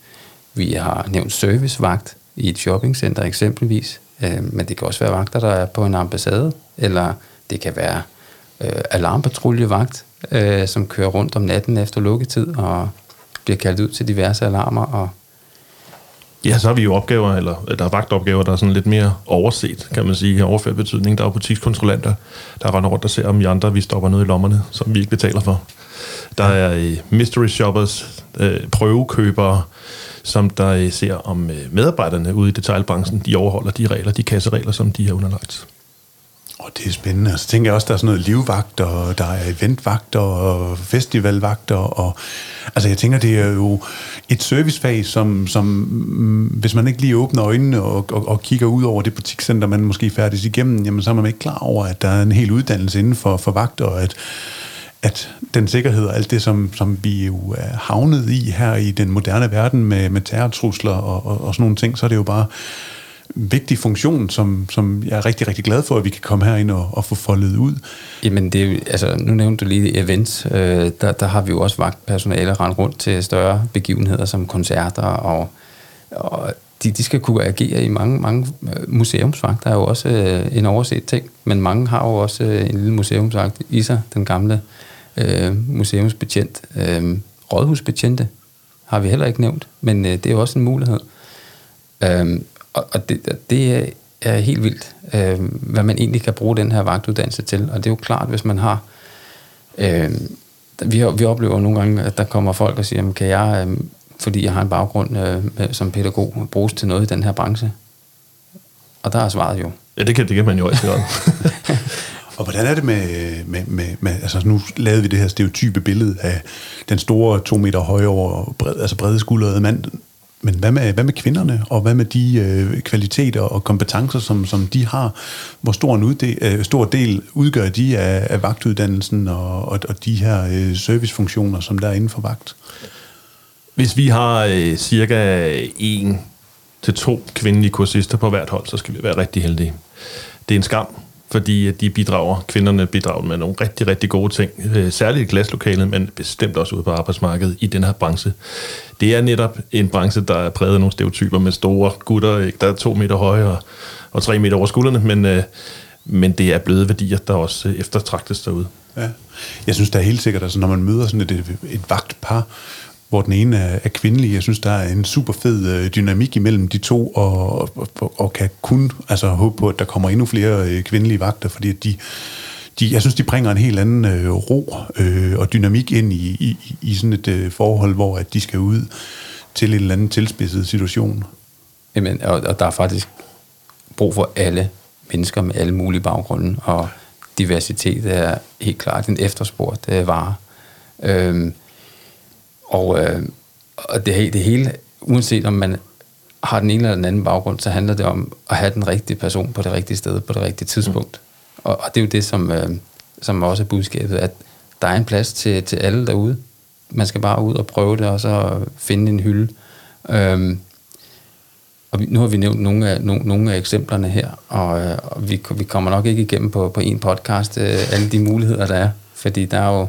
vi har nævnt servicevagt i et shoppingcenter eksempelvis, øh, men det kan også være vagter, der er på en ambassade, eller det kan være øh, alarmpatruljevagt, øh, som kører rundt om natten efter lukketid og bliver kaldt ud til diverse alarmer. Og ja, så har vi jo opgaver, eller der er vagtopgaver, der er sådan lidt mere overset, kan man sige, overført betydning. Der er jo butikskontrollanter, der render rundt og ser, om vi andre vi stopper noget i lommerne, som vi ikke betaler for. Der er øh, mystery shoppers, øh, prøvekøbere, som der øh, ser om øh, medarbejderne ude i detaljbranchen, de overholder de regler, de kasseregler, som de har underlagt. Og det er spændende. Og så tænker jeg også, der er sådan noget livvagter, og der er eventvagter og festivalvagter. Og, altså jeg tænker, det er jo et servicefag, som, som mm, hvis man ikke lige åbner øjnene og, og, og kigger ud over det butikscenter, man måske færdes igennem, jamen så er man ikke klar over, at der er en hel uddannelse inden for, for vagter, og at, at den sikkerhed og alt det, som, som vi jo er havnet i her i den moderne verden med, med terrortrusler og, og, og sådan nogle ting, så er det jo bare vigtig funktion, som, som jeg er rigtig, rigtig glad for, at vi kan komme herind og, og få foldet ud. Jamen, det er, altså, nu nævnte du lige events. Øh, der, der har vi jo også vagtpersonale rendt rundt til større begivenheder som koncerter, og, og de, de skal kunne agere i mange, mange øh, museumsvagt. Der er jo også øh, en overset ting, men mange har jo også øh, en lille museumsvagt i sig, den gamle øh, museumsbetjent. Øh, rådhusbetjente har vi heller ikke nævnt, men øh, det er jo også en mulighed. Øh, og, og det, det er helt vildt, øh, hvad man egentlig kan bruge den her vagtuddannelse til. Og det er jo klart, hvis man har... Øh, vi, vi oplever nogle gange, at der kommer folk og siger, jamen, kan jeg, øh, fordi jeg har en baggrund øh, som pædagog, bruges til noget i den her branche? Og der er svaret jo. Ja, det kan, det kan man jo altid [laughs] Og hvordan er det med, med, med, med, altså nu lavede vi det her stereotype billede af den store to meter høje over, bred, altså brede skuldrede mand, men hvad med, hvad med kvinderne, og hvad med de øh, kvaliteter og kompetencer, som, som de har? Hvor stor en udde, øh, stor del udgør de af, af vagtuddannelsen og, og, og de her øh, servicefunktioner, som der er inden for vagt? Hvis vi har øh, cirka en til to kvindelige kursister på hvert hold, så skal vi være rigtig heldige. Det er en skam, fordi de bidrager, kvinderne bidrager med nogle rigtig, rigtig gode ting, øh, særligt i glaslokalet, men bestemt også ude på arbejdsmarkedet i den her branche. Det er netop en branche, der er præget af nogle stereotyper med store gutter, ikke? der er to meter høje og, og tre meter over skuldrene, men, øh, men det er bløde værdier, der også øh, eftertragtes derude. Ja. Jeg synes, der er helt sikkert, altså når man møder sådan et, et vagtpar, hvor den ene er, er kvindelig. Jeg synes, der er en super fed øh, dynamik imellem de to, og, og, og kan kun altså, håbe på, at der kommer endnu flere øh, kvindelige vagter, fordi de, de, jeg synes, de bringer en helt anden øh, ro øh, og dynamik ind i, i, i sådan et øh, forhold, hvor at de skal ud til en eller anden tilspidset situation. Jamen, og, og der er faktisk brug for alle mennesker med alle mulige baggrunde, og diversitet er helt klart en efterspurgt øh, vare. Øh, og, øh, og det, det hele, uanset om man har den ene eller den anden baggrund, så handler det om at have den rigtige person på det rigtige sted, på det rigtige tidspunkt. Mm. Og, og det er jo det, som, øh, som også er budskabet, at der er en plads til, til alle derude. Man skal bare ud og prøve det, og så finde en hylde. Øhm, og vi, nu har vi nævnt nogle af, nogle, nogle af eksemplerne her, og, øh, og vi, vi kommer nok ikke igennem på, på en podcast øh, alle de muligheder, der er, fordi der er jo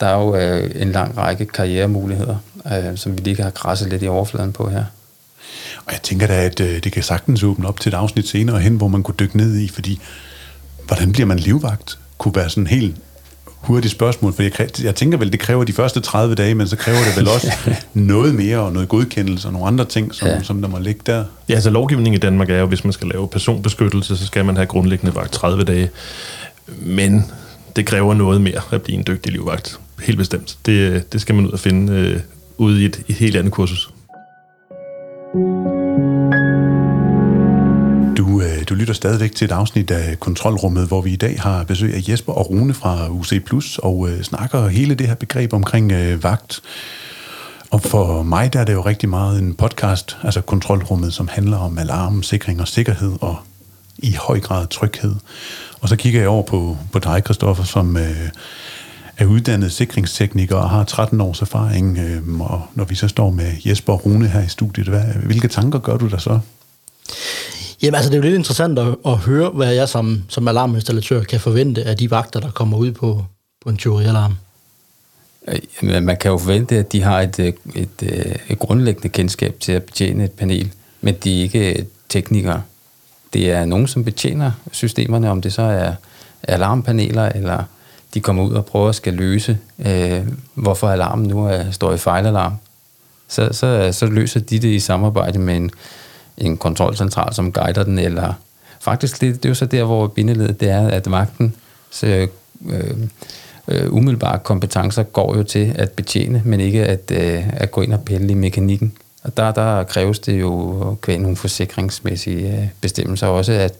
der er jo øh, en lang række karrieremuligheder, øh, som vi lige har krasset lidt i overfladen på her. Og jeg tænker da, at øh, det kan sagtens åbne op til et afsnit senere hen, hvor man kunne dykke ned i, fordi hvordan bliver man livvagt? Kunne være sådan helt hurtigt spørgsmål, for jeg, jeg tænker vel, det kræver de første 30 dage, men så kræver det vel [laughs] også noget mere, og noget godkendelse, og nogle andre ting, som, ja. som der må ligge der. Ja, altså lovgivningen i Danmark er jo, hvis man skal lave personbeskyttelse, så skal man have grundlæggende vagt 30 dage. Men det kræver noget mere at blive en dygtig livvagt. Helt bestemt. Det, det skal man ud og finde øh, ude i et, et helt andet kursus. Du, øh, du lytter stadigvæk til et afsnit af Kontrolrummet, hvor vi i dag har besøg af Jesper og Rune fra UC Plus og øh, snakker hele det her begreb omkring øh, vagt. Og for mig der er det jo rigtig meget en podcast, altså Kontrolrummet, som handler om alarm, sikring og sikkerhed og i høj grad tryghed. Og så kigger jeg over på, på dig, Kristoffer, som øh, er uddannet sikringstekniker og har 13 års erfaring. Øh, og når vi så står med Jesper og Rune her i studiet, hvad, hvilke tanker gør du der så? Jamen altså, det er jo lidt interessant at, at høre, hvad jeg som, som alarminstallatør kan forvente af de vagter, der kommer ud på, på en tyverialarm. Man kan jo forvente, at de har et, et, et, et grundlæggende kendskab til at betjene et panel, men de er ikke teknikere. Det er nogen, som betjener systemerne, om det så er alarmpaneler, eller de kommer ud og prøver at skal løse, øh, hvorfor alarmen nu er, står i fejlalarm. Så, så, så løser de det i samarbejde med en, en kontrolcentral, som guider den, eller faktisk det, det er jo så der, hvor bindeledet det er, at magten så, øh, øh, umiddelbare kompetencer går jo til at betjene, men ikke at, øh, at gå ind og pille i mekanikken. Og der, der kræves det jo kvæl nogle forsikringsmæssige øh, bestemmelser også, at,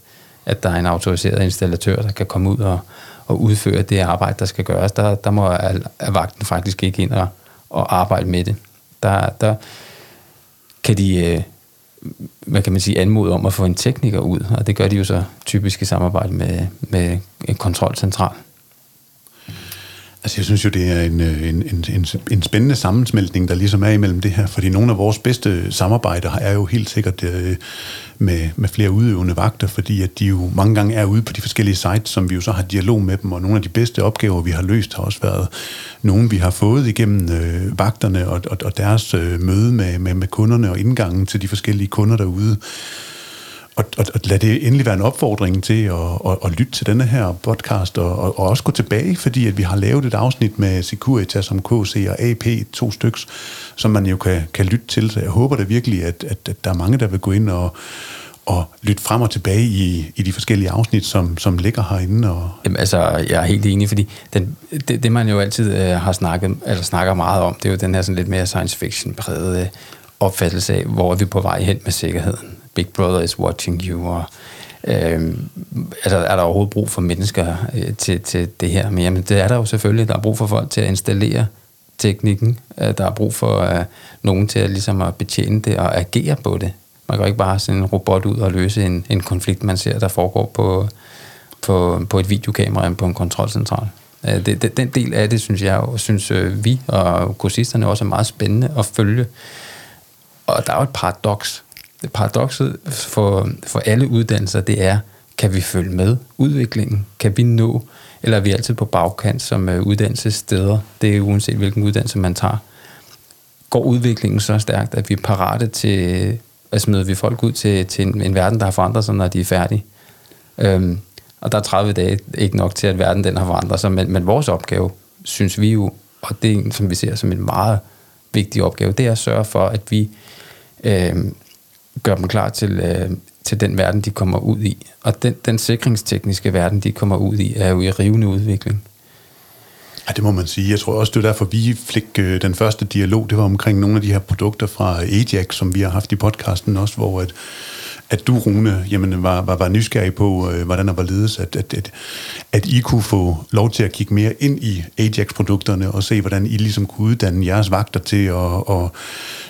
at der er en autoriseret installatør, der kan komme ud og, og udføre det arbejde, der skal gøres. Der, der må vagten faktisk ikke ind og, og arbejde med det. Der, der kan de, øh, hvad kan man sige, anmode om at få en tekniker ud, og det gør de jo så typisk i samarbejde med, med en kontrolcentral. Altså jeg synes jo, det er en, øh, en, en, en, en spændende sammensmeltning, der ligesom er imellem det her, fordi nogle af vores bedste samarbejder er jo helt sikkert øh, med, med flere udøvende vagter, fordi at de jo mange gange er ude på de forskellige sites, som vi jo så har dialog med dem, og nogle af de bedste opgaver, vi har løst, har også været nogle, vi har fået igennem øh, vagterne og, og, og deres øh, møde med, med, med kunderne og indgangen til de forskellige kunder derude. Og, og, og lad det endelig være en opfordring til at, at, at lytte til denne her podcast, og, og, og også gå tilbage, fordi at vi har lavet et afsnit med Securitas som KC og AP, to styks, som man jo kan, kan lytte til. Så jeg håber da virkelig, at, at, at der er mange, der vil gå ind og, og lytte frem og tilbage i, i de forskellige afsnit, som, som ligger herinde. Og... Jamen, altså, jeg er helt enig, fordi den, det, det, man jo altid øh, har snakket, eller snakker meget om, det er jo den her sådan lidt mere science fiction prægede opfattelse af, hvor er vi på vej hen med sikkerheden. Big Brother is watching you, og øh, altså, er der overhovedet brug for mennesker øh, til, til det her? Men jamen, det er der jo selvfølgelig. Der er brug for folk til at installere teknikken. Øh, der er brug for øh, nogen til at, ligesom at betjene det og agere på det. Man kan jo ikke bare sende en robot ud og løse en, en konflikt, man ser, der foregår på, på, på et videokamera eller på en kontrolcentral. Øh, det, det, den del af det, synes jeg, og synes øh, vi og kursisterne også er meget spændende at følge. Og der er jo et paradoks paradokset for, for alle uddannelser, det er, kan vi følge med udviklingen? Kan vi nå? Eller er vi altid på bagkant som øh, uddannelsessteder? Det er uanset hvilken uddannelse man tager. Går udviklingen så stærkt, at vi er parate til, øh, at smide vi folk ud til, til en, en verden, der har forandret sig, når de er færdige? Øhm, og der er 30 dage ikke nok til, at verden den har forandret sig, men, men vores opgave, synes vi jo, og det er en, som vi ser som en meget vigtig opgave, det er at sørge for, at vi øh, gør dem klar til, øh, til den verden, de kommer ud i. Og den, den sikringstekniske verden, de kommer ud i, er jo i rivende udvikling. Ja, det må man sige. Jeg tror også, det er derfor, vi fik øh, den første dialog. Det var omkring nogle af de her produkter fra Ajax, som vi har haft i podcasten også, hvor at, at du, Rune, jamen, var, var, var nysgerrig på, øh, hvordan der var ledes, at, at, at, at I kunne få lov til at kigge mere ind i Ajax-produkterne og se, hvordan I ligesom kunne uddanne jeres vagter til, og, og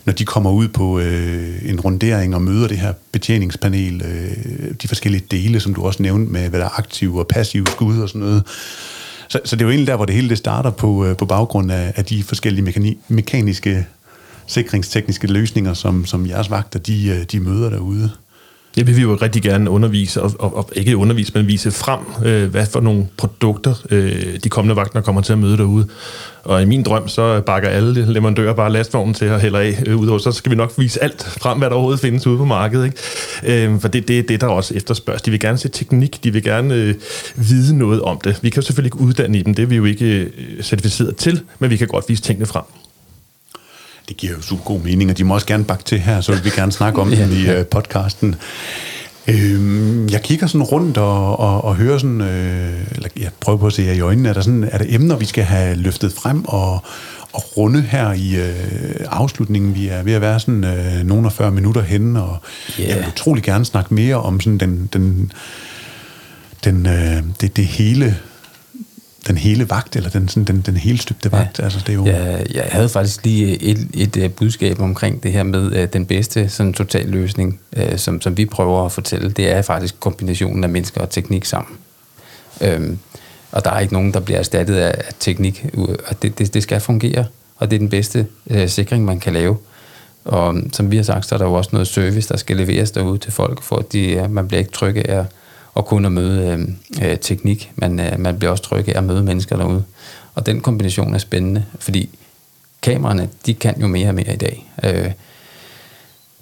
når de kommer ud på øh, en rundering og møder det her betjeningspanel, øh, de forskellige dele, som du også nævnte med, hvad der er aktive og passive skud og sådan noget. Så, så det er jo egentlig der, hvor det hele det starter på, øh, på baggrund af, af de forskellige mekani- mekaniske sikringstekniske løsninger, som, som jeres vagter, de, øh, de møder derude. Ja, vi vil jo rigtig gerne undervise, og, og, og ikke undervise, men vise frem, øh, hvad for nogle produkter øh, de kommende vagter kommer til at møde derude. Og i min drøm, så bakker alle leverandører bare lastvognen til at hælde af øh, ud Så skal vi nok vise alt frem, hvad der overhovedet findes ude på markedet. Ikke? Øh, for det det er det, det, der også efterspørges. De vil gerne se teknik, de vil gerne øh, vide noget om det. Vi kan jo selvfølgelig ikke uddanne i dem, det er vi jo ikke øh, certificeret til, men vi kan godt vise tingene frem. Det giver jo super god mening, og de må også gerne bakke til her, så vil vi gerne snakke om ja. i uh, podcasten. Øhm, jeg kigger sådan rundt og, og, og hører sådan, øh, eller jeg prøver på at se jer i øjnene, er der, sådan, er der emner, vi skal have løftet frem og, og runde her i øh, afslutningen? Vi er ved at være sådan øh, nogle af 40 minutter henne, og yeah. jeg vil utrolig gerne snakke mere om sådan den, den, den, øh, det, det hele den hele vagt, eller den, sådan, den, den hele støbte vagt. Ja. Altså, det er jo... ja, jeg havde faktisk lige et, et, et budskab omkring det her med uh, den bedste sådan, total løsning, uh, som, som vi prøver at fortælle. Det er faktisk kombinationen af mennesker og teknik sammen. Um, og der er ikke nogen, der bliver erstattet af, af teknik, og det, det, det skal fungere, og det er den bedste uh, sikring, man kan lave. Og som vi har sagt, så er der jo også noget service, der skal leveres derude til folk, for at de, man bliver ikke trygge af og kun at møde øh, øh, teknik. Man, øh, man bliver også tryg af at møde mennesker derude. Og den kombination er spændende, fordi kameraerne, de kan jo mere og mere i dag. Øh,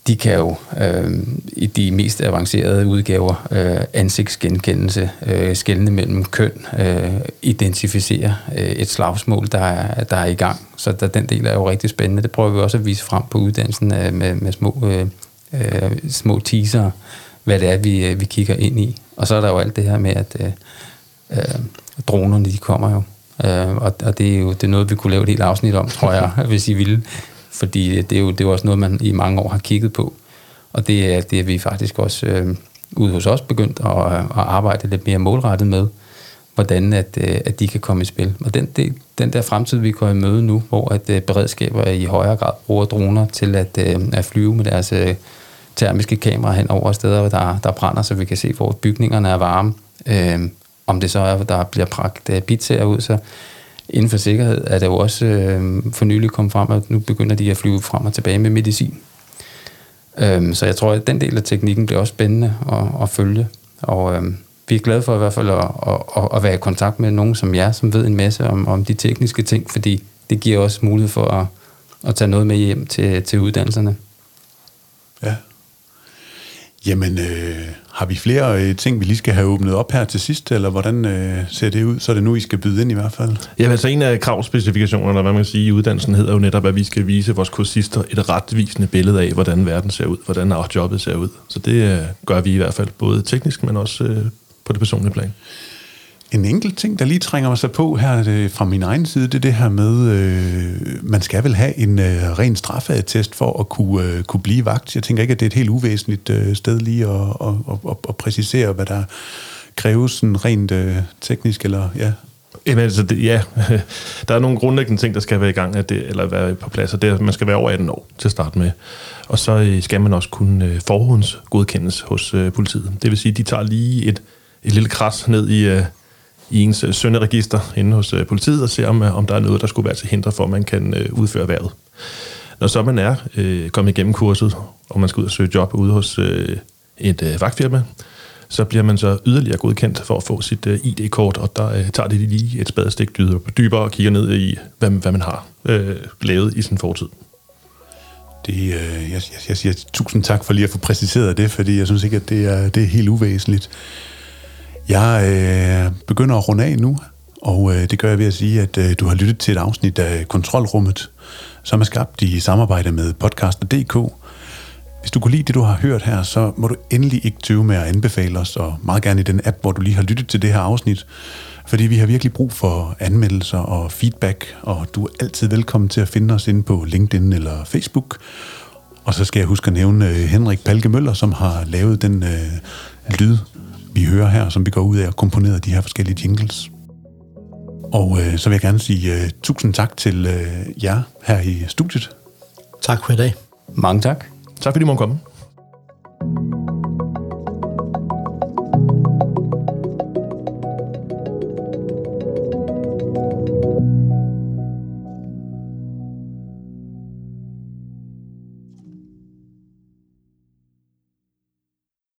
de kan jo øh, i de mest avancerede udgaver øh, ansigtsgenkendelse, øh, skældne mellem køn, øh, identificere øh, et slagsmål, der er, der er i gang. Så der, den del er jo rigtig spændende. Det prøver vi også at vise frem på uddannelsen øh, med, med små, øh, øh, små teaser, hvad det er, vi, øh, vi kigger ind i. Og så er der jo alt det her med, at øh, øh, dronerne, de kommer jo. Øh, og, og det er jo det er noget, vi kunne lave et helt afsnit om, tror jeg, [laughs] hvis I ville. Fordi det er jo, det er jo også noget, man i mange år har kigget på. Og det er, det er vi faktisk også øh, ude hos os begyndt at, at arbejde lidt mere målrettet med, hvordan at, øh, at de kan komme i spil. Og den, det, den der fremtid, vi går i møde nu, hvor at øh, beredskaber i højere grad bruger droner til at, øh, at flyve med deres øh, termiske kameraer hen over steder, der, der brænder, så vi kan se, hvor bygningerne er varme. Øh, om det så er, der bliver bragt uh, ud, så inden for sikkerhed er det jo også øh, for nylig kommet frem, at nu begynder de at flyve frem og tilbage med medicin. Øh, så jeg tror, at den del af teknikken bliver også spændende at, at følge. Og øh, vi er glade for i hvert fald at, at, at være i kontakt med nogen som jer, som ved en masse om, om de tekniske ting, fordi det giver også mulighed for at, at tage noget med hjem til, til uddannelserne. Ja, Jamen, øh, har vi flere øh, ting, vi lige skal have åbnet op her til sidst, eller hvordan øh, ser det ud? Så er det nu, I skal byde ind i hvert fald. Ja, altså en af kravspecifikationerne, hvad man kan sige, i uddannelsen hedder jo netop, at vi skal vise vores kursister et retvisende billede af, hvordan verden ser ud, hvordan jobbet ser ud. Så det øh, gør vi i hvert fald, både teknisk, men også øh, på det personlige plan. En enkelt ting, der lige trænger mig sig på her fra min egen side, det er det her med, øh, man skal vel have en øh, ren straffeattest for at kunne, øh, kunne blive vagt. Jeg tænker ikke, at det er et helt uvæsentligt øh, sted lige at, at, at, at præcisere, hvad der kræves sådan rent øh, teknisk, eller ja, Jamen, altså, det, ja, [laughs] der er nogle grundlæggende ting, der skal være i gang, at det, eller være på plads, og det er, at man skal være over 18 år til at starte med. Og så øh, skal man også kunne øh, forhåndsgodkendes hos øh, politiet. Det vil sige, at de tager lige et, et lille kras ned i, øh, i ens øh, sønderegister inde hos øh, politiet og se, om, øh, om der er noget, der skulle være til hinder for, at man kan øh, udføre værvet. Når så man er øh, kommet igennem kurset, og man skal ud og søge job ude hos øh, et øh, vagtfirma, så bliver man så yderligere godkendt for at få sit øh, ID-kort, og der øh, tager det lige et spadestik dybere og kigger ned i, hvad, hvad man har øh, lavet i sin fortid. Det, øh, jeg, jeg, jeg siger tusind tak for lige at få præciseret det, fordi jeg synes ikke, at det er, det er helt uvæsentligt. Jeg øh, begynder at runde af nu, og øh, det gør jeg ved at sige, at øh, du har lyttet til et afsnit af Kontrolrummet, som er skabt i samarbejde med podcaster.dk. Hvis du kunne lide det, du har hørt her, så må du endelig ikke tøve med at anbefale os, og meget gerne i den app, hvor du lige har lyttet til det her afsnit. Fordi vi har virkelig brug for anmeldelser og feedback, og du er altid velkommen til at finde os inde på LinkedIn eller Facebook. Og så skal jeg huske at nævne øh, Henrik Palke Møller, som har lavet den øh, lyd vi hører her, som vi går ud af og komponeret de her forskellige jingles. Og øh, så vil jeg gerne sige øh, tusind tak til øh, jer her i studiet. Tak for i dag. Mange tak. Tak fordi du måtte komme.